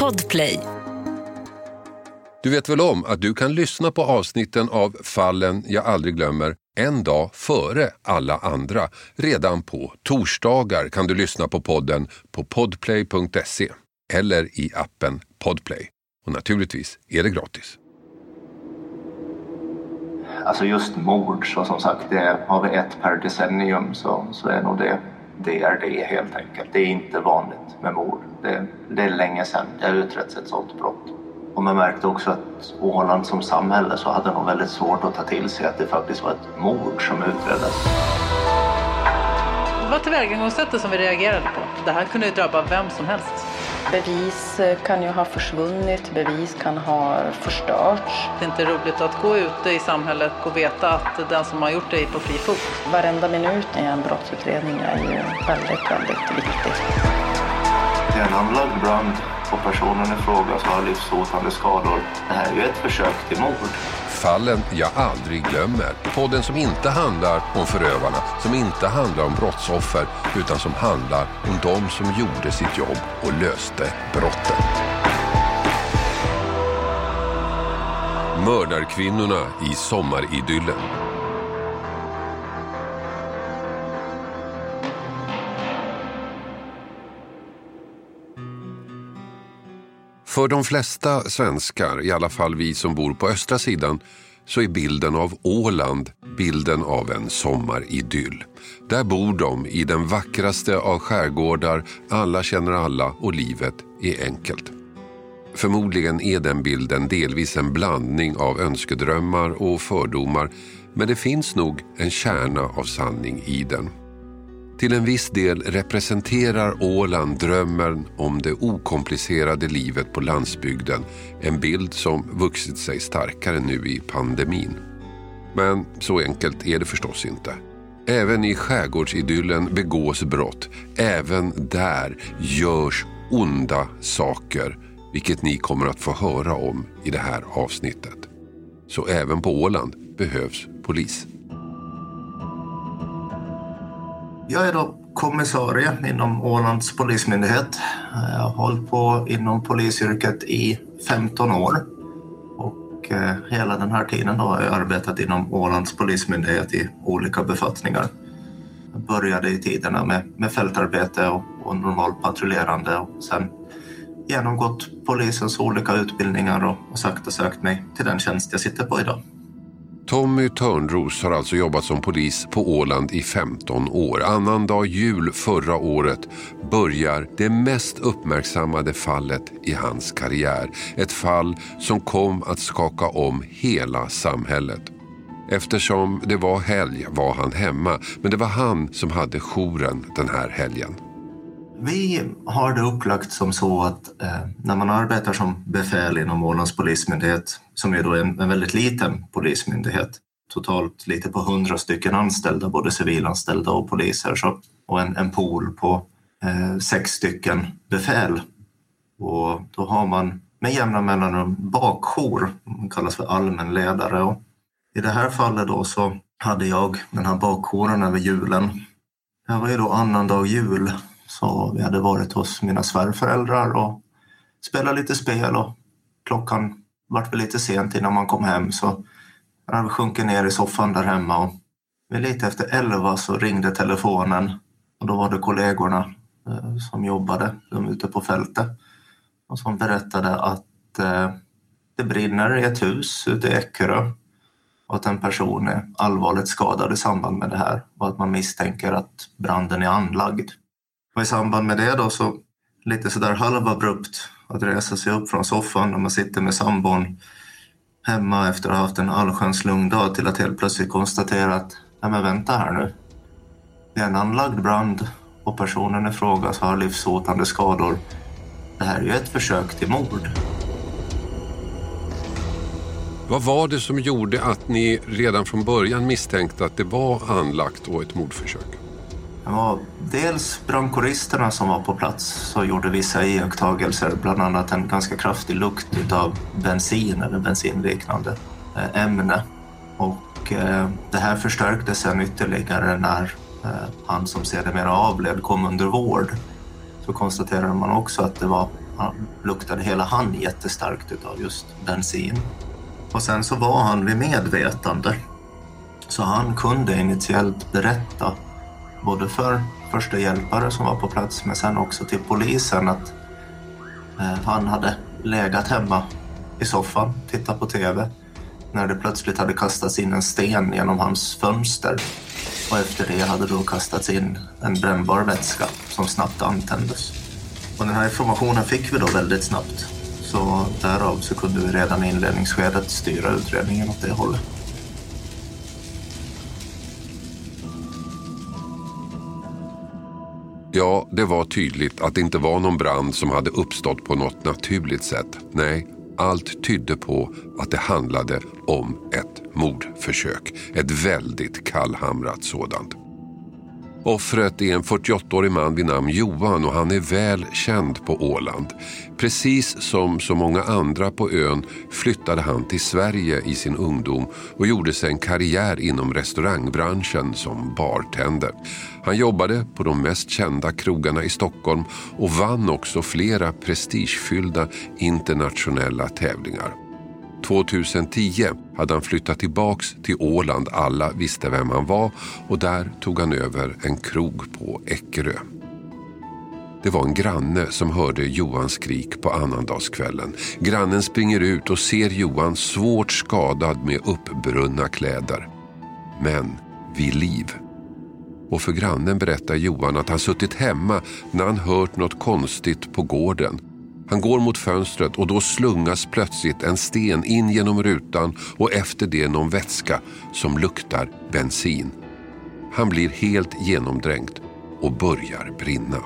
Podplay. Du vet väl om att du kan lyssna på avsnitten av Fallen jag aldrig glömmer en dag före alla andra. Redan på torsdagar kan du lyssna på podden på podplay.se eller i appen Podplay. Och naturligtvis är det gratis. Alltså just mord, så som sagt, det har vi ett per decennium så, så är nog det, det är det helt enkelt. Det är inte vanligt med mord. Det, det är länge sedan det har utretts ett sådant brott. Och man märkte också att Åland som samhälle så hade de väldigt svårt att ta till sig att det faktiskt var ett mord som utreddes. Det var tillvägagångssättet som vi reagerade på. Det här kunde ju drabba vem som helst. Bevis eh, kan ju ha försvunnit, bevis kan ha förstörts. Det är inte roligt att gå ute i samhället och veta att den som har gjort det är på fri fot. Varenda minut i en brottsutredning är ju väldigt, väldigt viktig. Det är en anlagd brand och personen i fråga har livshotande skador. Det här är ju ett försök till mord. Fallen jag aldrig glömmer. Podden som inte handlar om förövarna, som inte handlar om brottsoffer, utan som handlar om de som gjorde sitt jobb och löste brottet. Mördarkvinnorna i sommaridyllen. För de flesta svenskar, i alla fall vi som bor på östra sidan, så är bilden av Åland bilden av en sommaridyll. Där bor de i den vackraste av skärgårdar, alla känner alla och livet är enkelt. Förmodligen är den bilden delvis en blandning av önskedrömmar och fördomar men det finns nog en kärna av sanning i den. Till en viss del representerar Åland drömmen om det okomplicerade livet på landsbygden. En bild som vuxit sig starkare nu i pandemin. Men så enkelt är det förstås inte. Även i skärgårdsidyllen begås brott. Även där görs onda saker, vilket ni kommer att få höra om i det här avsnittet. Så även på Åland behövs polis. Jag är då kommissarie inom Ålands polismyndighet. Jag har hållit på inom polisyrket i 15 år. Och eh, hela den här tiden då har jag arbetat inom Ålands polismyndighet i olika befattningar. Jag började i tiderna med, med fältarbete och, och normalt patrullerande och sen genomgått polisens olika utbildningar och, och sakta sökt mig till den tjänst jag sitter på idag. Tommy Törnros har alltså jobbat som polis på Åland i 15 år. Annandag jul förra året börjar det mest uppmärksammade fallet i hans karriär. Ett fall som kom att skaka om hela samhället. Eftersom det var helg var han hemma, men det var han som hade jouren den här helgen. Vi har det upplagt som så att eh, när man arbetar som befäl inom Ålands polismyndighet, som är då en, en väldigt liten polismyndighet, totalt lite på hundra stycken anställda, både civilanställda och poliser, så, och en, en pool på eh, sex stycken befäl. Och då har man med jämna mellanrum bakjour, man kallas för allmänledare. Och I det här fallet då så hade jag den här bakjouren över julen. Det här var ju då annandag jul så vi hade varit hos mina svärföräldrar och spelat lite spel och klockan vart väl lite sent innan man kom hem så jag hade sjunkit ner i soffan där hemma och vid lite efter elva så ringde telefonen och då var det kollegorna eh, som jobbade, de ute på fältet och som berättade att eh, det brinner i ett hus ute i Eckerö och att en person är allvarligt skadad i samband med det här och att man misstänker att branden är anlagd. Och i samband med det då så lite sådär halvabrupt att resa sig upp från soffan när man sitter med sambon hemma efter att ha haft en allsköns lugn dag till att helt plötsligt konstatera att nej men vänta här nu. Det är en anlagd brand och personen i fråga har livshotande skador. Det här är ju ett försök till mord. Vad var det som gjorde att ni redan från början misstänkte att det var anlagt och ett mordförsök? Ja, dels brandkåristerna som var på plats så gjorde vissa iakttagelser, bland annat en ganska kraftig lukt av bensin eller bensinliknande eh, ämne. Och eh, det här förstärktes sen ytterligare när eh, han som sedermera avled kom under vård. så konstaterade man också att det var, luktade hela han jättestarkt utav just bensin. Och sen så var han vid medvetande. Så han kunde initiellt berätta både för första hjälpare som var på plats men sen också till polisen att eh, han hade legat hemma i soffan, tittat på TV när det plötsligt hade kastats in en sten genom hans fönster och efter det hade då kastats in en brännbar vätska som snabbt antändes. Och den här informationen fick vi då väldigt snabbt. Så därav så kunde vi redan i inledningsskedet styra utredningen åt det hållet. Ja, det var tydligt att det inte var någon brand som hade uppstått på något naturligt sätt. Nej, allt tydde på att det handlade om ett mordförsök. Ett väldigt kallhamrat sådant. Offret är en 48-årig man vid namn Johan och han är väl känd på Åland. Precis som så många andra på ön flyttade han till Sverige i sin ungdom och gjorde sig en karriär inom restaurangbranschen som bartender. Han jobbade på de mest kända krogarna i Stockholm och vann också flera prestigefyllda internationella tävlingar. 2010 hade han flyttat tillbaks till Åland. Alla visste vem han var och där tog han över en krog på Eckerö. Det var en granne som hörde Johans skrik på annandagskvällen. Grannen springer ut och ser Johan svårt skadad med uppbrunna kläder. Men vid liv. Och för grannen berättar Johan att han suttit hemma när han hört något konstigt på gården han går mot fönstret och då slungas plötsligt en sten in genom rutan och efter det någon vätska som luktar bensin. Han blir helt genomdränkt och börjar brinna.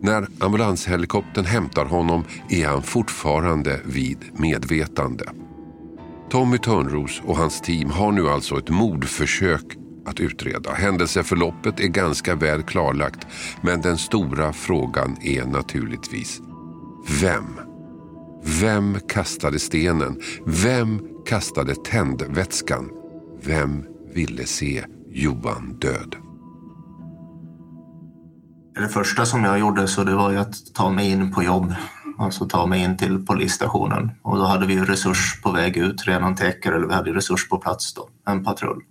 När ambulanshelikoptern hämtar honom är han fortfarande vid medvetande. Tommy Törnros och hans team har nu alltså ett mordförsök att utreda. Händelseförloppet är ganska väl klarlagt men den stora frågan är naturligtvis vem? Vem kastade stenen? Vem kastade tändvätskan? Vem ville se Johan död? Det första som jag gjorde så det var ju att ta mig in på jobb, alltså ta mig in till polisstationen. Och då hade vi resurs på väg ut redan till Eckerö, eller vi hade resurs på plats då, en patrull.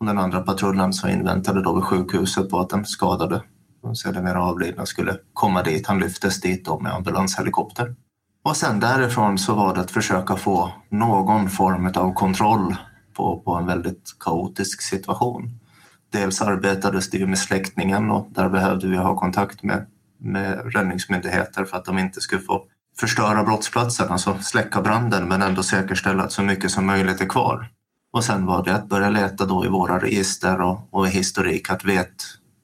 Och den andra patrullen som inväntade då vid sjukhuset på att den skadade och sedermera avlidna skulle komma dit. Han lyftes dit då med ambulanshelikopter. Och sen därifrån så var det att försöka få någon form av kontroll på, på en väldigt kaotisk situation. Dels arbetades det ju med släckningen och där behövde vi ha kontakt med, med räddningsmyndigheter för att de inte skulle få förstöra brottsplatsen, alltså släcka branden men ändå säkerställa att så mycket som möjligt är kvar. Och sen var det att börja leta då i våra register och, och historik att vet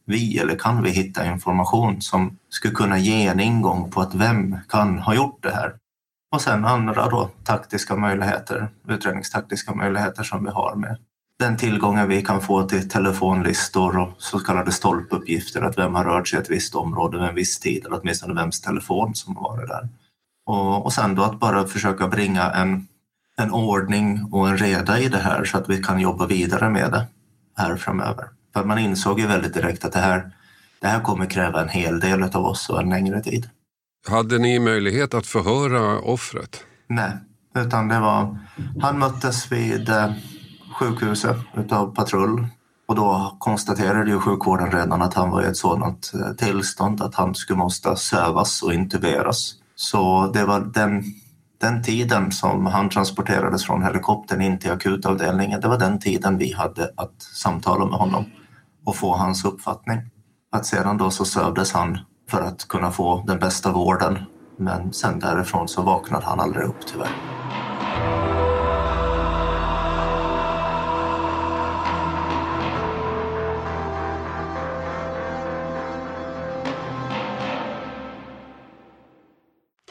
vi eller kan vi hitta information som skulle kunna ge en ingång på att vem kan ha gjort det här? Och sen andra då taktiska möjligheter, utredningstaktiska möjligheter som vi har med den tillgången vi kan få till telefonlistor och så kallade stolpuppgifter, att vem har rört sig i ett visst område vid en viss tid eller åtminstone vems telefon som har varit där. Och, och sen då att bara försöka bringa en en ordning och en reda i det här så att vi kan jobba vidare med det här framöver. För man insåg ju väldigt direkt att det här, det här kommer kräva en hel del av oss och en längre tid. Hade ni möjlighet att förhöra offret? Nej, utan det var, han möttes vid eh, sjukhuset utav patrull och då konstaterade ju sjukvården redan att han var i ett sådant eh, tillstånd att han skulle måste sövas och intuberas. Så det var den den tiden som han transporterades från helikoptern in till akutavdelningen, det var den tiden vi hade att samtala med honom och få hans uppfattning. Att sedan då så sövdes han för att kunna få den bästa vården. Men sen därifrån så vaknade han aldrig upp tyvärr.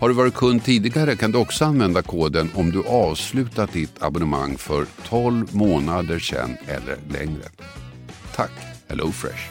Har du varit kund tidigare kan du också använda koden om du avslutat ditt abonnemang för 12 månader sedan eller längre. Tack HelloFresh.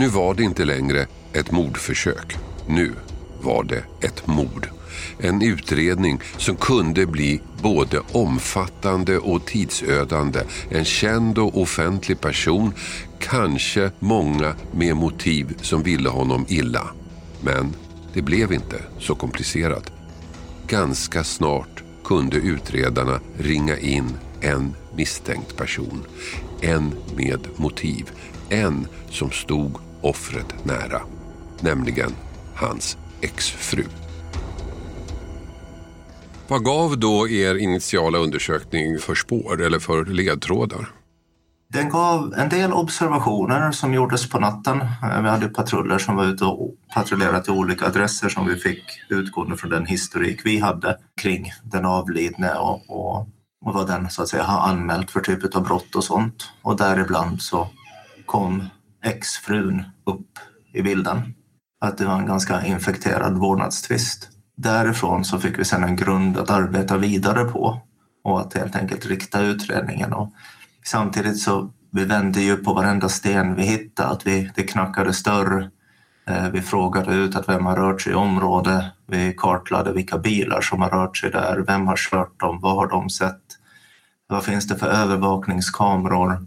Nu var det inte längre ett mordförsök. Nu var det ett mord. En utredning som kunde bli både omfattande och tidsödande. En känd och offentlig person, kanske många med motiv som ville honom illa. Men det blev inte så komplicerat. Ganska snart kunde utredarna ringa in en misstänkt person. En med motiv. En som stod offret nära. Nämligen hans exfru. Vad gav då er initiala undersökning för spår eller för ledtrådar? Den gav en del observationer som gjordes på natten. Vi hade patruller som var ute och patrullerade till olika adresser som vi fick utgående från den historik vi hade kring den avlidne och, och, och vad den så att säga har anmält för typ av brott och sånt. Och däribland så kom exfrun upp i bilden. Att det var en ganska infekterad vårdnadstvist. Därifrån så fick vi sedan en grund att arbeta vidare på och att helt enkelt rikta utredningen. Och samtidigt så vi vände ju på varenda sten vi hittade, att vi, det knackade större. Eh, vi frågade ut att vem har rört sig i området. Vi kartlade vilka bilar som har rört sig där. Vem har kört dem? Vad har de sett? Vad finns det för övervakningskameror?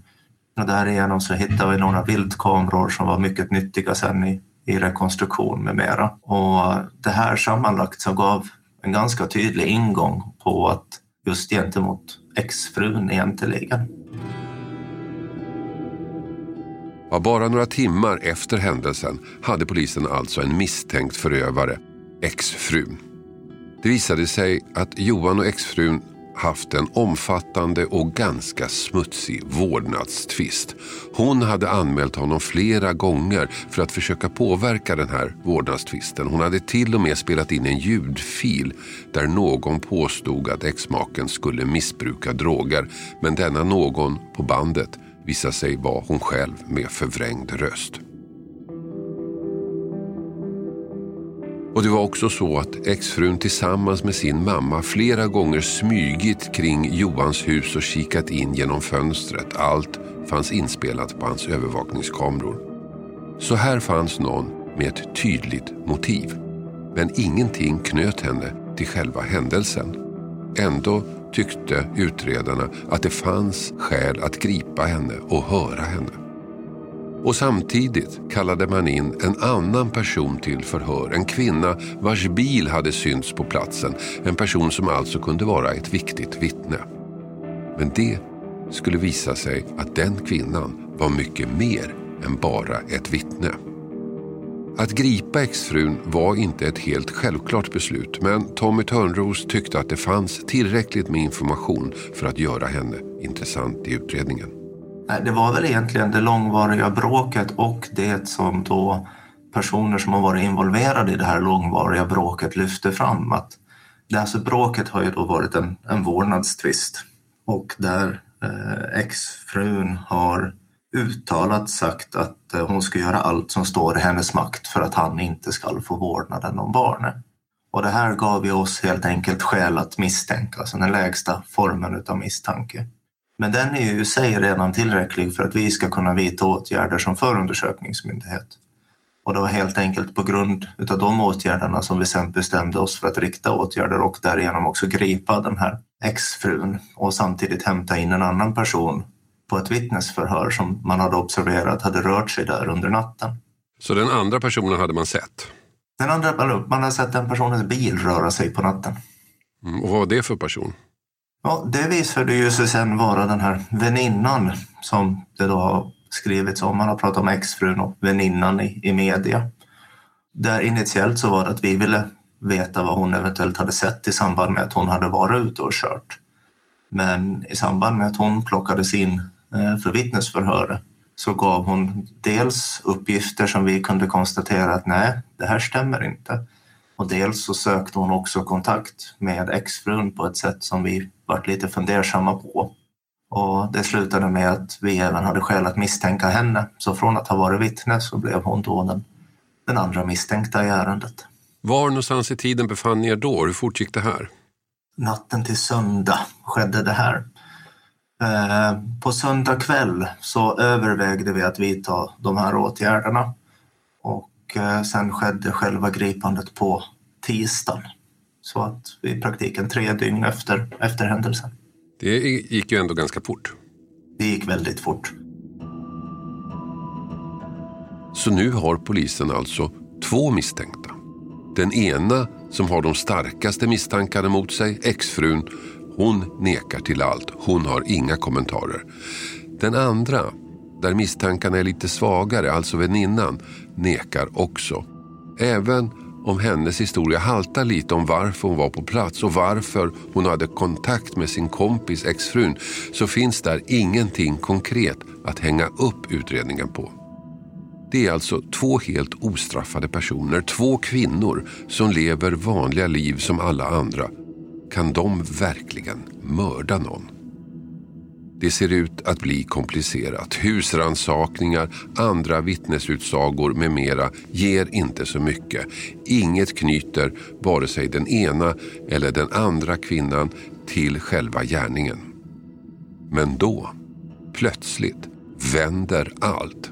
Och därigenom så hittade vi några bildkameror som var mycket nyttiga sen i i rekonstruktion med mera. Och det här sammanlagt så gav en ganska tydlig ingång på att just gentemot exfrun egentligen. Ja, bara några timmar efter händelsen hade polisen alltså en misstänkt förövare, exfrun. Det visade sig att Johan och exfrun haft en omfattande och ganska smutsig vårdnadstvist. Hon hade anmält honom flera gånger för att försöka påverka den här vårdnadstvisten. Hon hade till och med spelat in en ljudfil där någon påstod att exmaken skulle missbruka droger. Men denna någon på bandet visade sig vara hon själv med förvrängd röst. Och det var också så att exfrun tillsammans med sin mamma flera gånger smygit kring Johans hus och kikat in genom fönstret. Allt fanns inspelat på hans övervakningskameror. Så här fanns någon med ett tydligt motiv. Men ingenting knöt henne till själva händelsen. Ändå tyckte utredarna att det fanns skäl att gripa henne och höra henne. Och samtidigt kallade man in en annan person till förhör. En kvinna vars bil hade synts på platsen. En person som alltså kunde vara ett viktigt vittne. Men det skulle visa sig att den kvinnan var mycket mer än bara ett vittne. Att gripa exfrun var inte ett helt självklart beslut men Tommy Törnros tyckte att det fanns tillräckligt med information för att göra henne intressant i utredningen. Det var väl egentligen det långvariga bråket och det som då personer som har varit involverade i det här långvariga bråket lyfte fram. Att det alltså bråket har ju då varit en, en vårdnadstvist och där eh, exfrun har uttalat sagt att eh, hon ska göra allt som står i hennes makt för att han inte ska få vårdnaden om barnet. Och det här gav ju oss helt enkelt skäl att misstänka, alltså den lägsta formen av misstanke. Men den är ju i sig redan tillräcklig för att vi ska kunna vidta åtgärder som förundersökningsmyndighet. Och det var helt enkelt på grund av de åtgärderna som vi sen bestämde oss för att rikta åtgärder och därigenom också gripa den här exfrun och samtidigt hämta in en annan person på ett vittnesförhör som man hade observerat hade rört sig där under natten. Så den andra personen hade man sett? Den andra, man hade sett den personens bil röra sig på natten. Mm, och vad var det för person? Ja, det visade ju sig sen vara den här väninnan som det då har skrivits om. Man har pratat om exfrun och väninnan i, i media. Där initiellt så var det att vi ville veta vad hon eventuellt hade sett i samband med att hon hade varit ute och kört. Men i samband med att hon plockades in eh, för vittnesförhör så gav hon dels uppgifter som vi kunde konstatera att nej, det här stämmer inte. Och dels så sökte hon också kontakt med exfrun på ett sätt som vi varit lite fundersamma på. Och det slutade med att vi även hade skäl att misstänka henne. Så från att ha varit vittne så blev hon då den, den andra misstänkta i ärendet. Var någonstans i tiden befann ni er då? Hur fort gick det här? Natten till söndag skedde det här. Eh, på söndag kväll så övervägde vi att vidta de här åtgärderna och eh, sen skedde själva gripandet på tisdagen. Så att vi i praktiken tre dygn efter, efter händelsen. Det gick ju ändå ganska fort. Det gick väldigt fort. Så nu har polisen alltså två misstänkta. Den ena som har de starkaste misstankarna mot sig, exfrun, hon nekar till allt. Hon har inga kommentarer. Den andra, där misstankarna är lite svagare, alltså väninnan, nekar också. Även om hennes historia haltar lite om varför hon var på plats och varför hon hade kontakt med sin kompis exfrun så finns där ingenting konkret att hänga upp utredningen på. Det är alltså två helt ostraffade personer, två kvinnor som lever vanliga liv som alla andra. Kan de verkligen mörda någon? Det ser ut att bli komplicerat. Husransakningar, andra vittnesutsagor med mera ger inte så mycket. Inget knyter vare sig den ena eller den andra kvinnan till själva gärningen. Men då, plötsligt, vänder allt.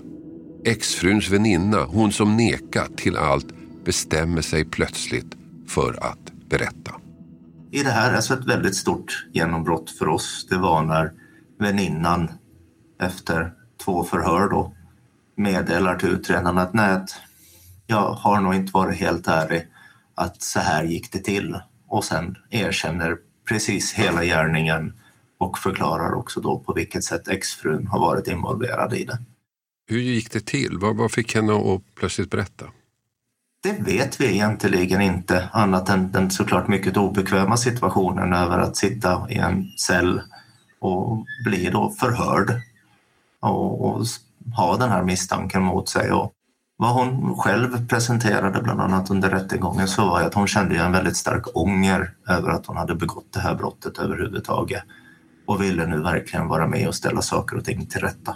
Exfruns väninna, hon som nekat till allt, bestämmer sig plötsligt för att berätta. I det här, alltså ett väldigt stort genombrott för oss, det var när väninnan efter två förhör då meddelar till utredaren att nej, jag har nog inte varit helt ärlig att så här gick det till. Och sen erkänner precis hela gärningen och förklarar också då på vilket sätt exfrun har varit involverad i det. Hur gick det till? Vad, vad fick henne att plötsligt berätta? Det vet vi egentligen inte annat än den såklart mycket obekväma situationen över att sitta i en cell och bli då förhörd och, och ha den här misstanken mot sig. Och vad hon själv presenterade bland annat under rättegången så var att hon kände en väldigt stark ånger över att hon hade begått det här brottet överhuvudtaget och ville nu verkligen vara med och ställa saker och ting till rätta.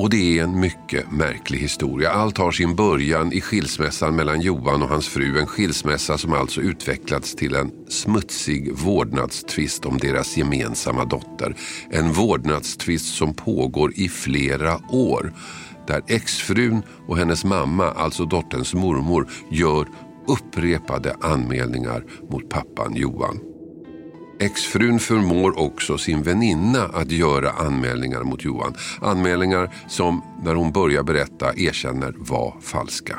Och det är en mycket märklig historia. Allt har sin början i skilsmässan mellan Johan och hans fru. En skilsmässa som alltså utvecklats till en smutsig vårdnadstvist om deras gemensamma dotter. En vårdnadstvist som pågår i flera år. Där exfrun och hennes mamma, alltså dotterns mormor, gör upprepade anmälningar mot pappan Johan. Exfrun förmår också sin väninna att göra anmälningar mot Johan. Anmälningar som, när hon börjar berätta, erkänner var falska.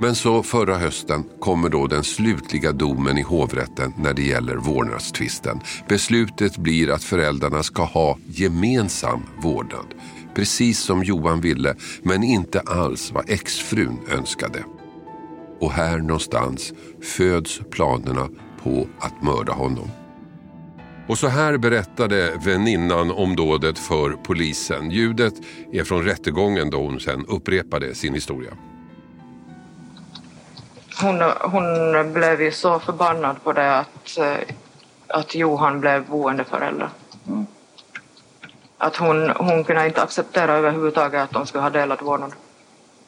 Men så förra hösten kommer då den slutliga domen i hovrätten när det gäller vårdnadstvisten. Beslutet blir att föräldrarna ska ha gemensam vårdnad. Precis som Johan ville, men inte alls vad exfrun önskade. Och här någonstans föds planerna på att mörda honom. Och så här berättade väninnan om dådet för polisen. Ljudet är från rättegången då hon sen upprepade sin historia. Hon, hon blev ju så förbannad på det att, eh, att Johan blev boendeförälder. Mm. Att hon, hon kunde inte acceptera överhuvudtaget att de skulle ha delat vårdnad.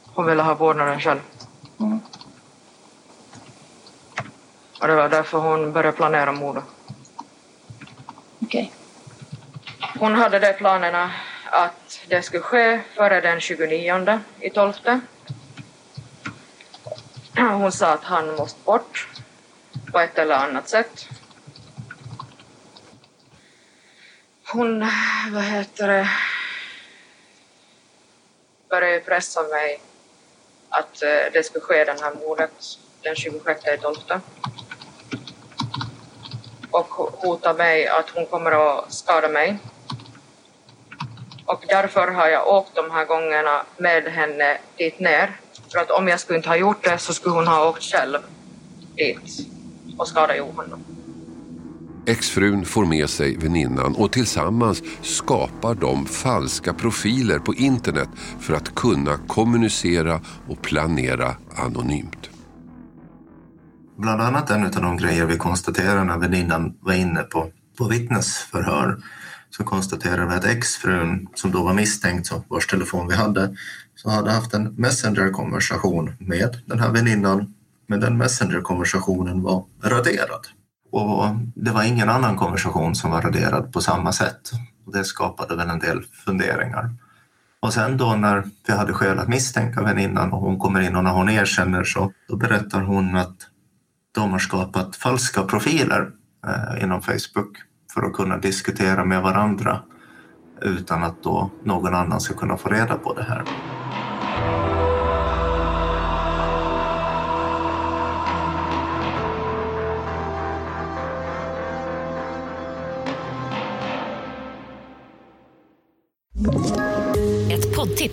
Hon ville ha vårdnaden själv. Mm. Och det var därför hon började planera mordet. Okay. Hon hade de planerna att det skulle ske före den 29 i 12. Hon sa att han måste bort på ett eller annat sätt. Hon, vad heter det, började pressa mig att eh, det skulle ske den här mordet den 26 i 12 och hotar mig att hon kommer att skada mig. Och därför har jag åkt de här gångerna med henne dit ner. För att om jag skulle inte ha gjort det så skulle hon ha åkt själv dit och skadat Johan. Exfrun får med sig väninnan och tillsammans skapar de falska profiler på internet för att kunna kommunicera och planera anonymt. Bland annat en av de grejer vi konstaterade när väninnan var inne på, på vittnesförhör så konstaterade vi att exfrun som då var misstänkt, vars telefon vi hade, så hade haft en messengerkonversation med den här väninnan. Men den messengerkonversationen var raderad. Och det var ingen annan konversation som var raderad på samma sätt. Och det skapade väl en del funderingar. Och sen då när vi hade skäl att misstänka väninnan och hon kommer in och när hon erkänner så då berättar hon att de har skapat falska profiler eh, inom Facebook för att kunna diskutera med varandra utan att då någon annan ska kunna få reda på det här.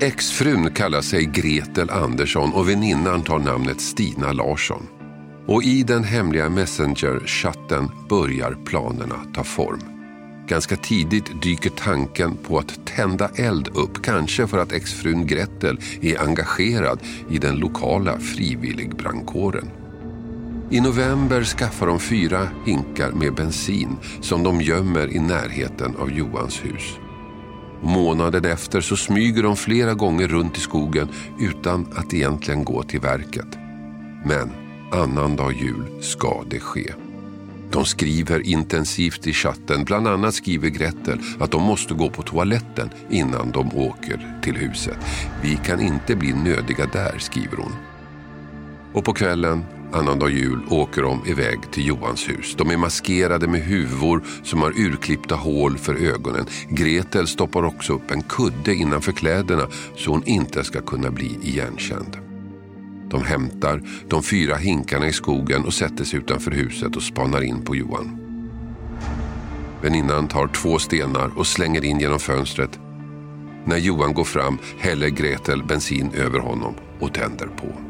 Exfrun kallar sig Gretel Andersson och väninnan tar namnet Stina Larsson. Och i den hemliga Messenger-chatten börjar planerna ta form. Ganska tidigt dyker tanken på att tända eld upp, kanske för att exfrun Gretel är engagerad i den lokala frivilligbrandkåren. I november skaffar de fyra hinkar med bensin som de gömmer i närheten av Johans hus. Månaden efter så smyger de flera gånger runt i skogen utan att egentligen gå till verket. Men annandag jul ska det ske. De skriver intensivt i chatten. Bland annat skriver Gretel att de måste gå på toaletten innan de åker till huset. Vi kan inte bli nödiga där, skriver hon. Och på kvällen, annandag jul, åker de iväg till Johans hus. De är maskerade med huvor som har urklippta hål för ögonen. Gretel stoppar också upp en kudde innanför kläderna så hon inte ska kunna bli igenkänd. De hämtar de fyra hinkarna i skogen och sätter sig utanför huset och spanar in på Johan. Väninnan tar två stenar och slänger in genom fönstret. När Johan går fram häller Gretel bensin över honom och tänder på.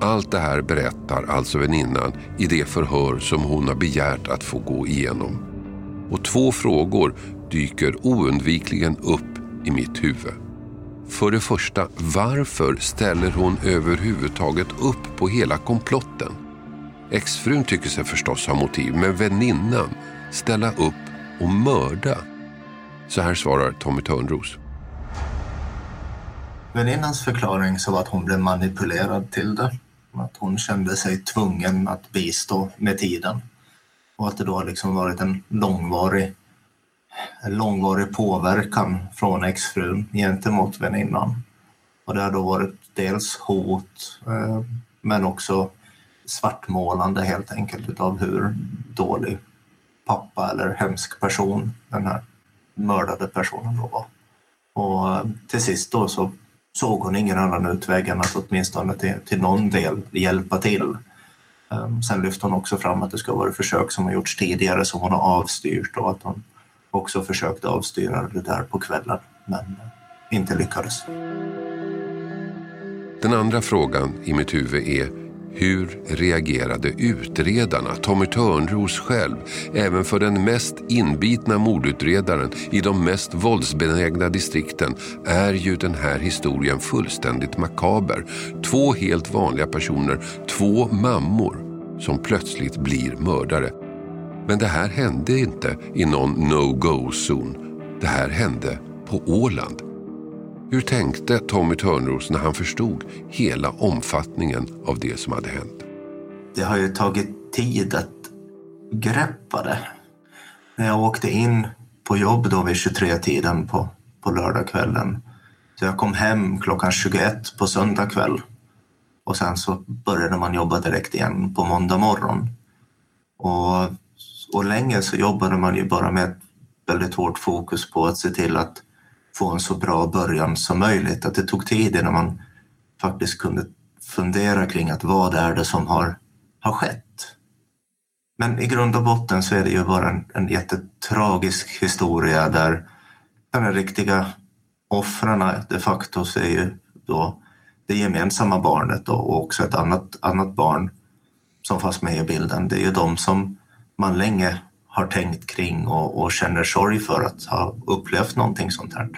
Allt det här berättar alltså väninnan i det förhör som hon har begärt att få gå igenom. Och två frågor dyker oundvikligen upp i mitt huvud. För det första, varför ställer hon överhuvudtaget upp på hela komplotten? Exfrun tycker sig förstås ha motiv, men väninnan ställa upp och mörda? Så här svarar Tommy Törnros. Väninnans förklaring så var att hon blev manipulerad till det. Att hon kände sig tvungen att bistå med tiden. Och att det då har liksom varit en långvarig en långvarig påverkan från exfrun gentemot väninnan. Och det har då varit dels hot eh, men också svartmålande helt enkelt utav hur dålig pappa eller hemsk person den här mördade personen då var. Och eh, till sist då så såg hon ingen annan utväg än att åtminstone till, till någon del hjälpa till. Ehm, sen lyfte hon också fram att det ska vara försök som har gjorts tidigare som hon har avstyrt och att hon också försökte avstyra det där på kvällen men eh, inte lyckades. Den andra frågan i mitt huvud är hur reagerade utredarna, Tommy Törnros själv, även för den mest inbitna mordutredaren i de mest våldsbenägna distrikten är ju den här historien fullständigt makaber. Två helt vanliga personer, två mammor som plötsligt blir mördare. Men det här hände inte i någon no-go-zon. Det här hände på Åland. Hur tänkte Tommy Törnros när han förstod hela omfattningen av det som hade hänt? Det har ju tagit tid att greppa det. När jag åkte in på jobb då vid 23-tiden på, på lördagskvällen. Så jag kom hem klockan 21 på söndag kväll. Och sen så började man jobba direkt igen på måndag morgon. Och och länge så jobbade man ju bara med ett väldigt hårt fokus på att se till att få en så bra början som möjligt. Att det tog tid innan man faktiskt kunde fundera kring att vad är det som har, har skett? Men i grund och botten så är det ju bara en, en jättetragisk historia där de riktiga offren de facto så är ju då det gemensamma barnet och också ett annat, annat barn som fanns med i bilden. Det är ju de som man länge har tänkt kring och, och känner sorg för att ha upplevt någonting sånt här.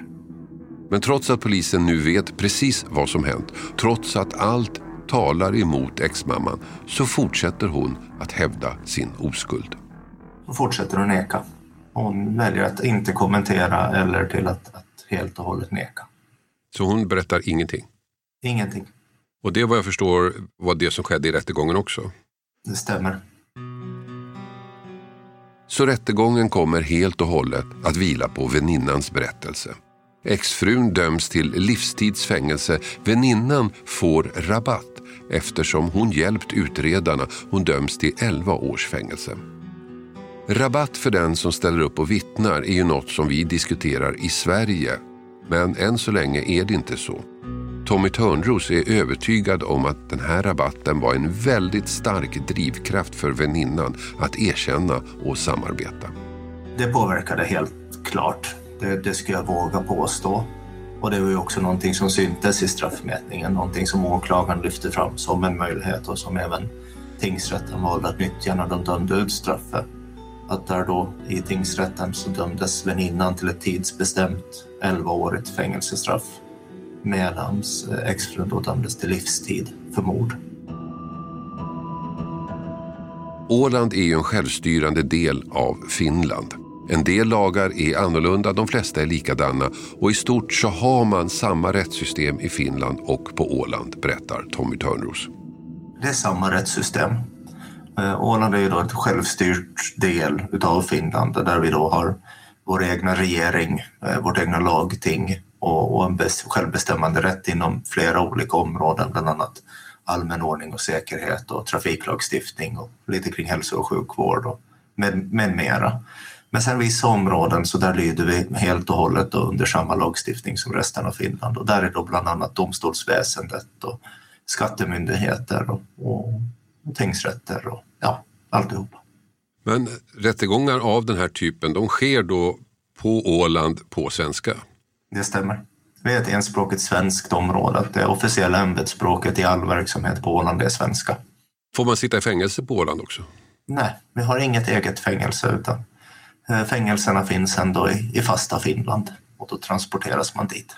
Men trots att polisen nu vet precis vad som hänt, trots att allt talar emot exmamman, så fortsätter hon att hävda sin oskuld. Hon fortsätter att neka. Hon väljer att inte kommentera eller till att, att helt och hållet neka. Så hon berättar ingenting? Ingenting. Och det vad jag förstår var det som skedde i rättegången också? Det stämmer. Så rättegången kommer helt och hållet att vila på väninnans berättelse. Exfrun döms till livstidsfängelse. Väninnan får rabatt eftersom hon hjälpt utredarna. Hon döms till 11 års fängelse. Rabatt för den som ställer upp och vittnar är ju något som vi diskuterar i Sverige. Men än så länge är det inte så. Tommy Törnros är övertygad om att den här rabatten var en väldigt stark drivkraft för väninnan att erkänna och samarbeta. Det påverkade helt klart. Det, det ska jag våga påstå. Och det var ju också någonting som syntes i straffmätningen, någonting som åklagaren lyfte fram som en möjlighet och som även tingsrätten valde att nyttja när de dömde ut straffet. Att där då i tingsrätten så dömdes väninnan till ett tidsbestämt 11-årigt fängelsestraff medan eh, exfrun då dömdes till livstid för mord. Åland är ju en självstyrande del av Finland. En del lagar är annorlunda, de flesta är likadana och i stort så har man samma rättssystem i Finland och på Åland, berättar Tommy Törnros. Det är samma rättssystem. Eh, Åland är ju då ett självstyrt del utav Finland där vi då har vår egna regering, eh, vårt egna lagting och en självbestämmande rätt inom flera olika områden, bland annat allmän ordning och säkerhet och trafiklagstiftning och lite kring hälso och sjukvård och med, med mera. Men sen vissa områden så där lyder vi helt och hållet under samma lagstiftning som resten av Finland och där är då bland annat domstolsväsendet och skattemyndigheter och, och, och tingsrätter och ja, alltihopa. Men rättegångar av den här typen, de sker då på Åland på svenska? Det stämmer. Vi är ett enspråkigt svenskt område. Det officiella ämbetsspråket i all verksamhet på Åland är svenska. Får man sitta i fängelse på Åland också? Nej, vi har inget eget fängelse utan eh, fängelserna finns ändå i, i fasta Finland och då transporteras man dit.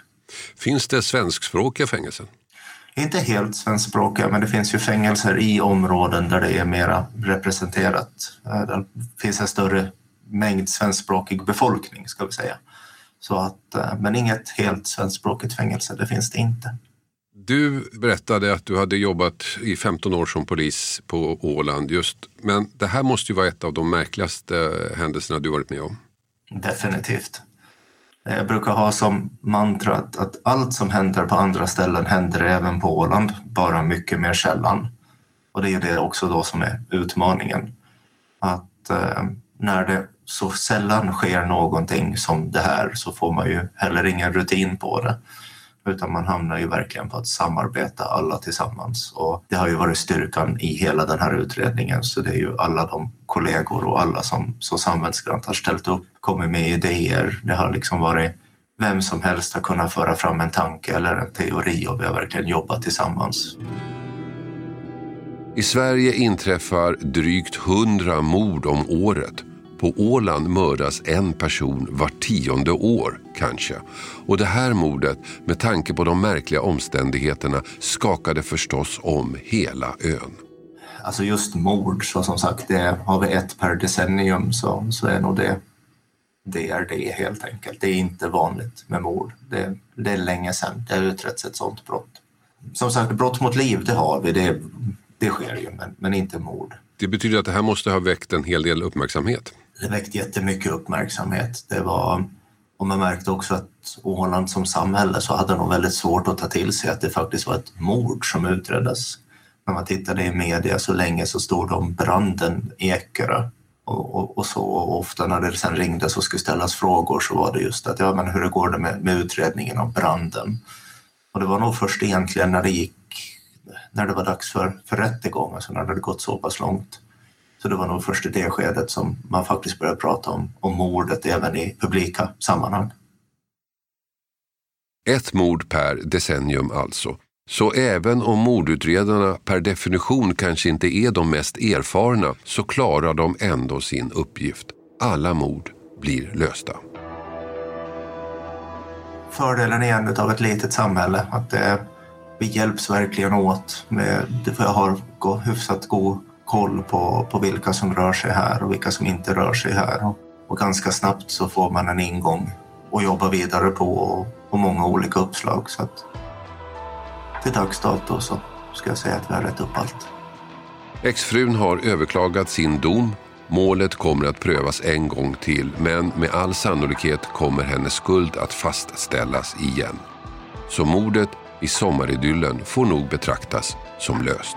Finns det svenskspråkiga fängelser? Inte helt svenskspråkiga, men det finns ju fängelser i områden där det är mera representerat. Eh, det finns en större mängd svenskspråkig befolkning, ska vi säga. Så att, eh, men inget helt svenskspråkigt fängelse, det finns det inte. Du berättade att du hade jobbat i 15 år som polis på Åland. Just, men det här måste ju vara ett av de märkligaste händelserna du varit med om. Definitivt. Jag brukar ha som mantra att, att, allt som händer på andra ställen händer även på Åland, bara mycket mer sällan. Och det är det också då som är utmaningen. Att eh, när det så sällan sker någonting som det här så får man ju heller ingen rutin på det. Utan man hamnar ju verkligen på att samarbeta alla tillsammans. Och det har ju varit styrkan i hela den här utredningen. Så det är ju alla de kollegor och alla som så samvetsgrant har ställt upp, kommit med idéer. Det har liksom varit vem som helst har kunnat föra fram en tanke eller en teori och vi har verkligen jobbat tillsammans. I Sverige inträffar drygt hundra mord om året på Åland mördas en person var tionde år kanske. Och det här mordet, med tanke på de märkliga omständigheterna, skakade förstås om hela ön. Alltså just mord, så som sagt, det har vi ett per decennium så, så är nog det det är det helt enkelt. Det är inte vanligt med mord. Det, det är länge sedan det har utretts ett sådant brott. Som sagt, brott mot liv, det har vi. Det, det sker ju, men, men inte mord. Det betyder att det här måste ha väckt en hel del uppmärksamhet? Det väckte jättemycket uppmärksamhet. Det var, och man märkte också att Åland som samhälle så hade nog väldigt svårt att ta till sig att det faktiskt var ett mord som utreddes. När man tittade i media så länge så stod det om branden Ekerö och, och, och, så. Och ofta när det sen ringdes och skulle ställas frågor så var det just att ja, men hur går det med, med utredningen av branden? Och det var nog först egentligen när det gick, när det var dags för, för rättegång, alltså när det hade gått så pass långt, så det var nog först i det skedet som man faktiskt började prata om, om mordet även i publika sammanhang. Ett mord per decennium alltså. Så även om mordutredarna per definition kanske inte är de mest erfarna så klarar de ändå sin uppgift. Alla mord blir lösta. Fördelen igen av ett litet samhälle att det, vi hjälps verkligen åt. Med, det har hyfsat god koll på, på vilka som rör sig här och vilka som inte rör sig här. Och, och ganska snabbt så får man en ingång och jobba vidare på och, många olika uppslag. Så att till dags dato så ska jag säga att vi har rätt upp allt. Exfrun har överklagat sin dom. Målet kommer att prövas en gång till men med all sannolikhet kommer hennes skuld att fastställas igen. Så mordet i sommaridyllen får nog betraktas som löst.